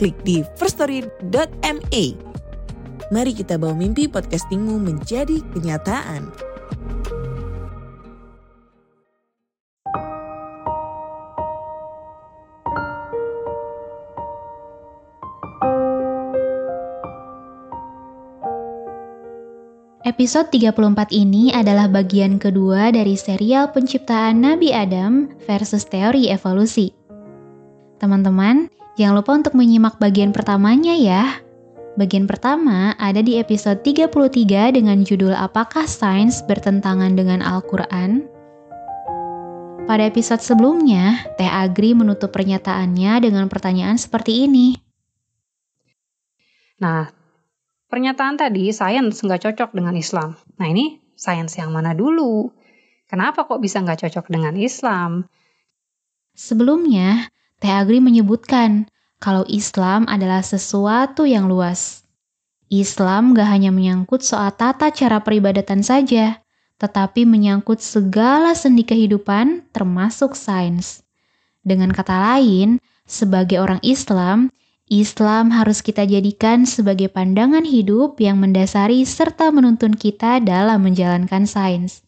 klik di firststory.me. Mari kita bawa mimpi podcastingmu menjadi kenyataan. Episode 34 ini adalah bagian kedua dari serial penciptaan Nabi Adam versus teori evolusi. Teman-teman, jangan lupa untuk menyimak bagian pertamanya ya. Bagian pertama ada di episode 33 dengan judul Apakah Sains Bertentangan dengan Al-Quran? Pada episode sebelumnya, Teh Agri menutup pernyataannya dengan pertanyaan seperti ini. Nah, pernyataan tadi sains nggak cocok dengan Islam. Nah ini sains yang mana dulu? Kenapa kok bisa nggak cocok dengan Islam? Sebelumnya, Teh Agri menyebutkan kalau Islam adalah sesuatu yang luas. Islam gak hanya menyangkut soal tata cara peribadatan saja, tetapi menyangkut segala sendi kehidupan termasuk sains. Dengan kata lain, sebagai orang Islam, Islam harus kita jadikan sebagai pandangan hidup yang mendasari serta menuntun kita dalam menjalankan sains.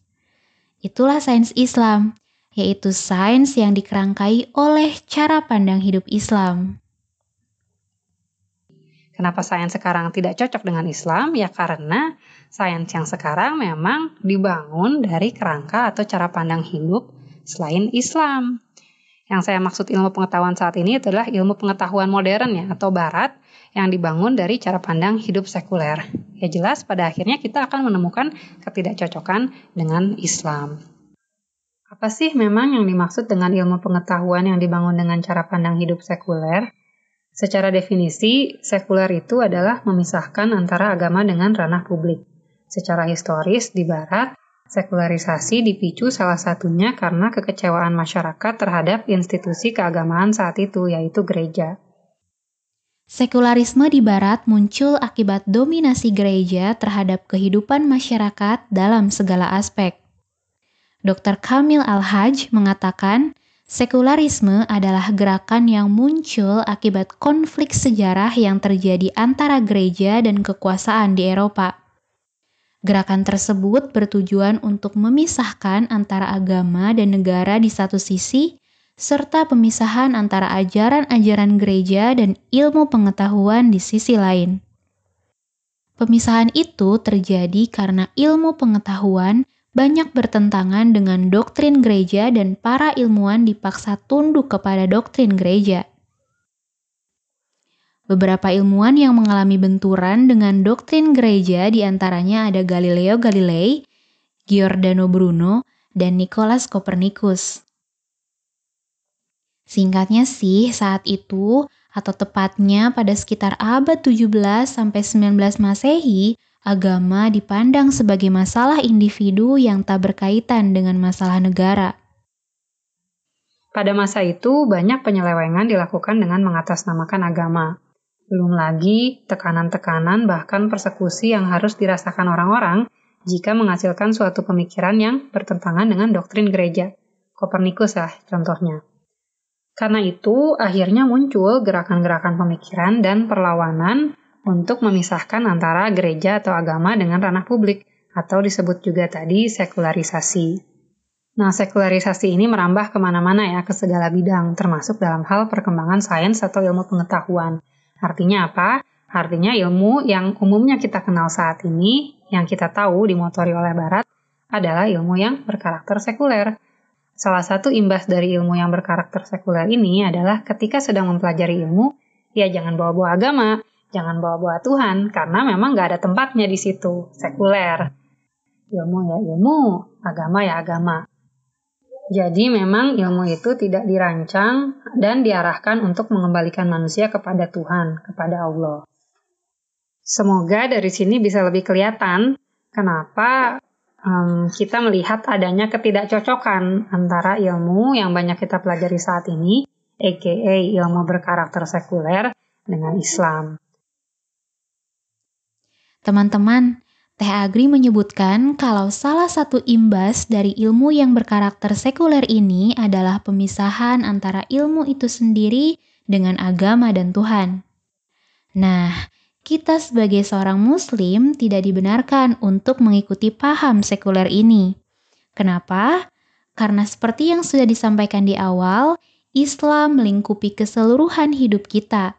Itulah sains Islam, yaitu sains yang dikerangkai oleh cara pandang hidup Islam. Kenapa sains sekarang tidak cocok dengan Islam? Ya karena sains yang sekarang memang dibangun dari kerangka atau cara pandang hidup selain Islam. Yang saya maksud ilmu pengetahuan saat ini adalah ilmu pengetahuan modern ya atau barat yang dibangun dari cara pandang hidup sekuler. Ya jelas pada akhirnya kita akan menemukan ketidakcocokan dengan Islam. Apa sih memang yang dimaksud dengan ilmu pengetahuan yang dibangun dengan cara pandang hidup sekuler? Secara definisi, sekuler itu adalah memisahkan antara agama dengan ranah publik. Secara historis, di Barat, sekularisasi dipicu salah satunya karena kekecewaan masyarakat terhadap institusi keagamaan saat itu, yaitu gereja. Sekularisme di Barat muncul akibat dominasi gereja terhadap kehidupan masyarakat dalam segala aspek. Dr. Kamil Al-Haj mengatakan, Sekularisme adalah gerakan yang muncul akibat konflik sejarah yang terjadi antara gereja dan kekuasaan di Eropa. Gerakan tersebut bertujuan untuk memisahkan antara agama dan negara di satu sisi, serta pemisahan antara ajaran-ajaran gereja dan ilmu pengetahuan di sisi lain. Pemisahan itu terjadi karena ilmu pengetahuan banyak bertentangan dengan doktrin gereja dan para ilmuwan dipaksa tunduk kepada doktrin gereja. Beberapa ilmuwan yang mengalami benturan dengan doktrin gereja di antaranya ada Galileo Galilei, Giordano Bruno, dan Nicholas Copernicus. Singkatnya sih, saat itu, atau tepatnya pada sekitar abad 17 sampai 19 Masehi, agama dipandang sebagai masalah individu yang tak berkaitan dengan masalah negara. Pada masa itu, banyak penyelewengan dilakukan dengan mengatasnamakan agama. Belum lagi tekanan-tekanan bahkan persekusi yang harus dirasakan orang-orang jika menghasilkan suatu pemikiran yang bertentangan dengan doktrin gereja. Kopernikus lah contohnya. Karena itu, akhirnya muncul gerakan-gerakan pemikiran dan perlawanan untuk memisahkan antara gereja atau agama dengan ranah publik, atau disebut juga tadi sekularisasi. Nah, sekularisasi ini merambah ke mana-mana ya, ke segala bidang, termasuk dalam hal perkembangan sains atau ilmu pengetahuan. Artinya apa? Artinya ilmu yang umumnya kita kenal saat ini, yang kita tahu dimotori oleh Barat, adalah ilmu yang berkarakter sekuler. Salah satu imbas dari ilmu yang berkarakter sekuler ini adalah ketika sedang mempelajari ilmu, ya jangan bawa-bawa agama, jangan bawa-bawa Tuhan karena memang nggak ada tempatnya di situ sekuler ilmu ya ilmu agama ya agama Jadi memang ilmu itu tidak dirancang dan diarahkan untuk mengembalikan manusia kepada Tuhan, kepada Allah. Semoga dari sini bisa lebih kelihatan kenapa um, kita melihat adanya ketidakcocokan antara ilmu yang banyak kita pelajari saat ini, aka ilmu berkarakter sekuler, dengan Islam. Teman-teman, Teh Agri menyebutkan kalau salah satu imbas dari ilmu yang berkarakter sekuler ini adalah pemisahan antara ilmu itu sendiri dengan agama dan Tuhan. Nah, kita sebagai seorang Muslim tidak dibenarkan untuk mengikuti paham sekuler ini. Kenapa? Karena seperti yang sudah disampaikan di awal, Islam melingkupi keseluruhan hidup kita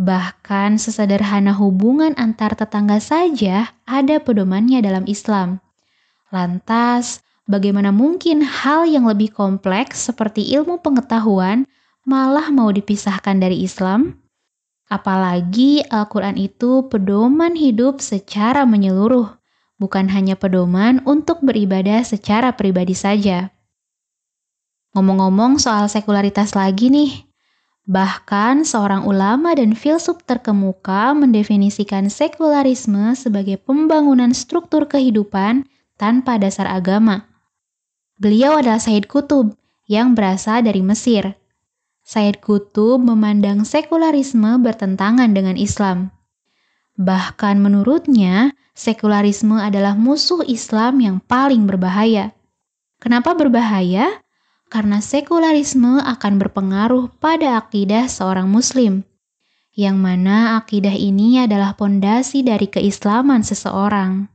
Bahkan sesederhana hubungan antar tetangga saja ada pedomannya dalam Islam. Lantas, bagaimana mungkin hal yang lebih kompleks seperti ilmu pengetahuan malah mau dipisahkan dari Islam? Apalagi Al-Quran itu pedoman hidup secara menyeluruh, bukan hanya pedoman untuk beribadah secara pribadi saja. Ngomong-ngomong soal sekularitas lagi nih, Bahkan seorang ulama dan filsuf terkemuka mendefinisikan sekularisme sebagai pembangunan struktur kehidupan tanpa dasar agama. Beliau adalah Said Kutub yang berasal dari Mesir. Said Kutub memandang sekularisme bertentangan dengan Islam. Bahkan menurutnya, sekularisme adalah musuh Islam yang paling berbahaya. Kenapa berbahaya? Karena sekularisme akan berpengaruh pada akidah seorang Muslim, yang mana akidah ini adalah pondasi dari keislaman seseorang.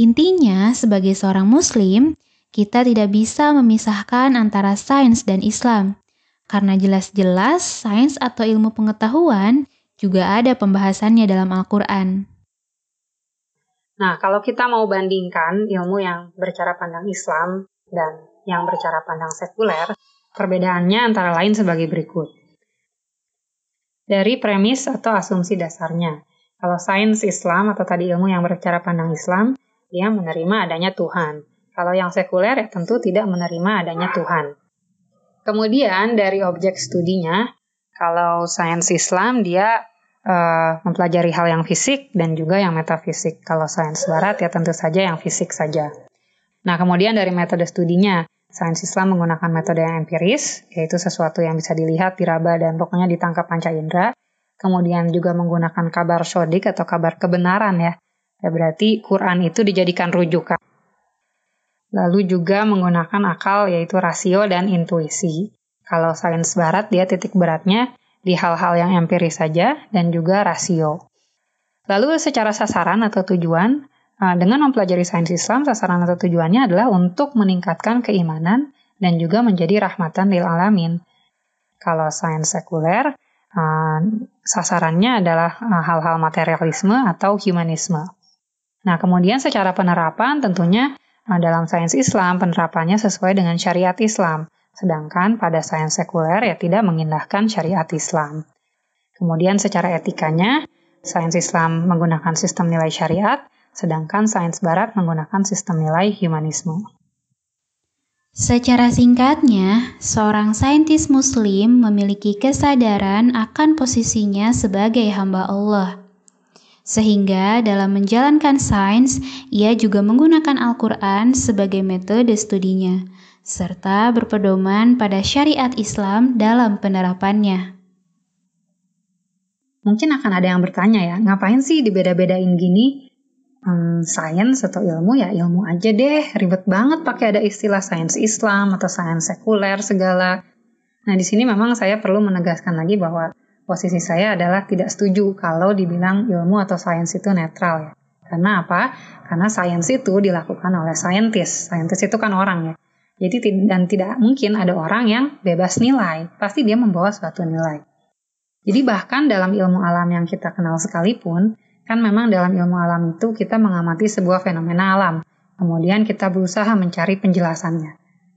Intinya, sebagai seorang Muslim, kita tidak bisa memisahkan antara sains dan Islam, karena jelas-jelas sains atau ilmu pengetahuan juga ada pembahasannya dalam Al-Quran. Nah, kalau kita mau bandingkan ilmu yang bercara pandang Islam dan yang bercara pandang sekuler, perbedaannya antara lain sebagai berikut. Dari premis atau asumsi dasarnya, kalau sains Islam atau tadi ilmu yang bercara pandang Islam, dia menerima adanya Tuhan. Kalau yang sekuler ya tentu tidak menerima adanya Tuhan. Kemudian dari objek studinya, kalau sains Islam dia uh, mempelajari hal yang fisik dan juga yang metafisik. Kalau sains barat ya tentu saja yang fisik saja. Nah, kemudian dari metode studinya, Sains Islam menggunakan metode yang empiris, yaitu sesuatu yang bisa dilihat, diraba, dan pokoknya ditangkap panca indera. Kemudian juga menggunakan kabar sodik atau kabar kebenaran ya. ya berarti Quran itu dijadikan rujukan. Lalu juga menggunakan akal yaitu rasio dan intuisi. Kalau sains barat dia titik beratnya di hal-hal yang empiris saja dan juga rasio. Lalu secara sasaran atau tujuan, Nah, dengan mempelajari sains Islam, sasaran atau tujuannya adalah untuk meningkatkan keimanan dan juga menjadi rahmatan lil alamin. Kalau sains sekuler, uh, sasarannya adalah uh, hal-hal materialisme atau humanisme. Nah, kemudian secara penerapan tentunya uh, dalam sains Islam penerapannya sesuai dengan syariat Islam, sedangkan pada sains sekuler ya tidak mengindahkan syariat Islam. Kemudian secara etikanya, sains Islam menggunakan sistem nilai syariat, sedangkan sains barat menggunakan sistem nilai humanisme. Secara singkatnya, seorang saintis muslim memiliki kesadaran akan posisinya sebagai hamba Allah. Sehingga dalam menjalankan sains, ia juga menggunakan Al-Quran sebagai metode studinya, serta berpedoman pada syariat Islam dalam penerapannya. Mungkin akan ada yang bertanya ya, ngapain sih dibeda-bedain gini? Hmm, sains atau ilmu ya ilmu aja deh. Ribet banget pakai ada istilah sains Islam atau sains sekuler segala. Nah di sini memang saya perlu menegaskan lagi bahwa posisi saya adalah tidak setuju kalau dibilang ilmu atau sains itu netral ya. Karena apa? Karena sains itu dilakukan oleh saintis saintis itu kan orang ya. Jadi dan tidak mungkin ada orang yang bebas nilai. Pasti dia membawa suatu nilai. Jadi bahkan dalam ilmu alam yang kita kenal sekalipun Kan memang dalam ilmu alam itu kita mengamati sebuah fenomena alam, kemudian kita berusaha mencari penjelasannya.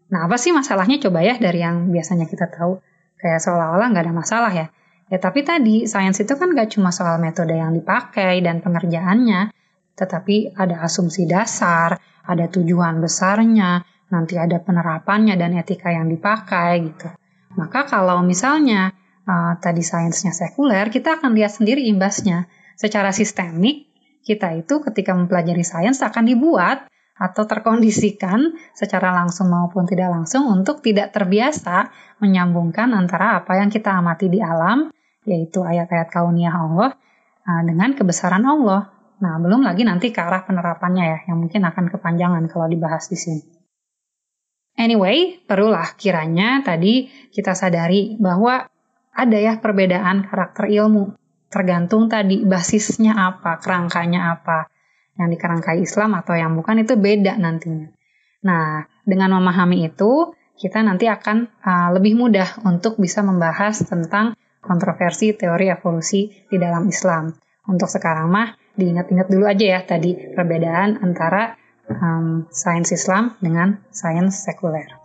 Nah, apa sih masalahnya coba ya dari yang biasanya kita tahu? Kayak seolah-olah nggak ada masalah ya. Ya tapi tadi, sains itu kan nggak cuma soal metode yang dipakai dan pengerjaannya, tetapi ada asumsi dasar, ada tujuan besarnya, nanti ada penerapannya dan etika yang dipakai gitu. Maka kalau misalnya uh, tadi sainsnya sekuler, kita akan lihat sendiri imbasnya. Secara sistemik, kita itu ketika mempelajari sains akan dibuat atau terkondisikan secara langsung maupun tidak langsung untuk tidak terbiasa menyambungkan antara apa yang kita amati di alam, yaitu ayat-ayat kauniyah Allah, uh, dengan kebesaran Allah. Nah, belum lagi nanti ke arah penerapannya ya, yang mungkin akan kepanjangan kalau dibahas di sini. Anyway, perlulah kiranya tadi kita sadari bahwa ada ya perbedaan karakter ilmu. Tergantung tadi basisnya apa, kerangkanya apa. Yang dikerangkai Islam atau yang bukan itu beda nantinya. Nah, dengan memahami itu, kita nanti akan uh, lebih mudah untuk bisa membahas tentang kontroversi teori evolusi di dalam Islam. Untuk sekarang mah diingat-ingat dulu aja ya tadi perbedaan antara um, sains Islam dengan sains sekuler.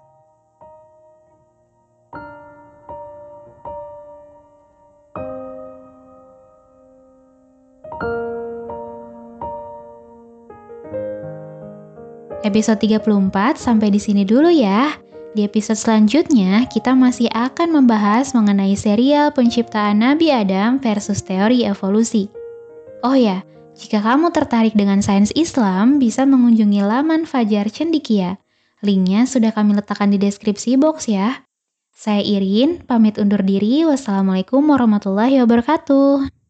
Episode 34 sampai di sini dulu ya. Di episode selanjutnya, kita masih akan membahas mengenai serial penciptaan Nabi Adam versus teori evolusi. Oh ya, jika kamu tertarik dengan sains Islam, bisa mengunjungi laman Fajar Cendikia. Linknya sudah kami letakkan di deskripsi box ya. Saya Irin, pamit undur diri. Wassalamualaikum warahmatullahi wabarakatuh.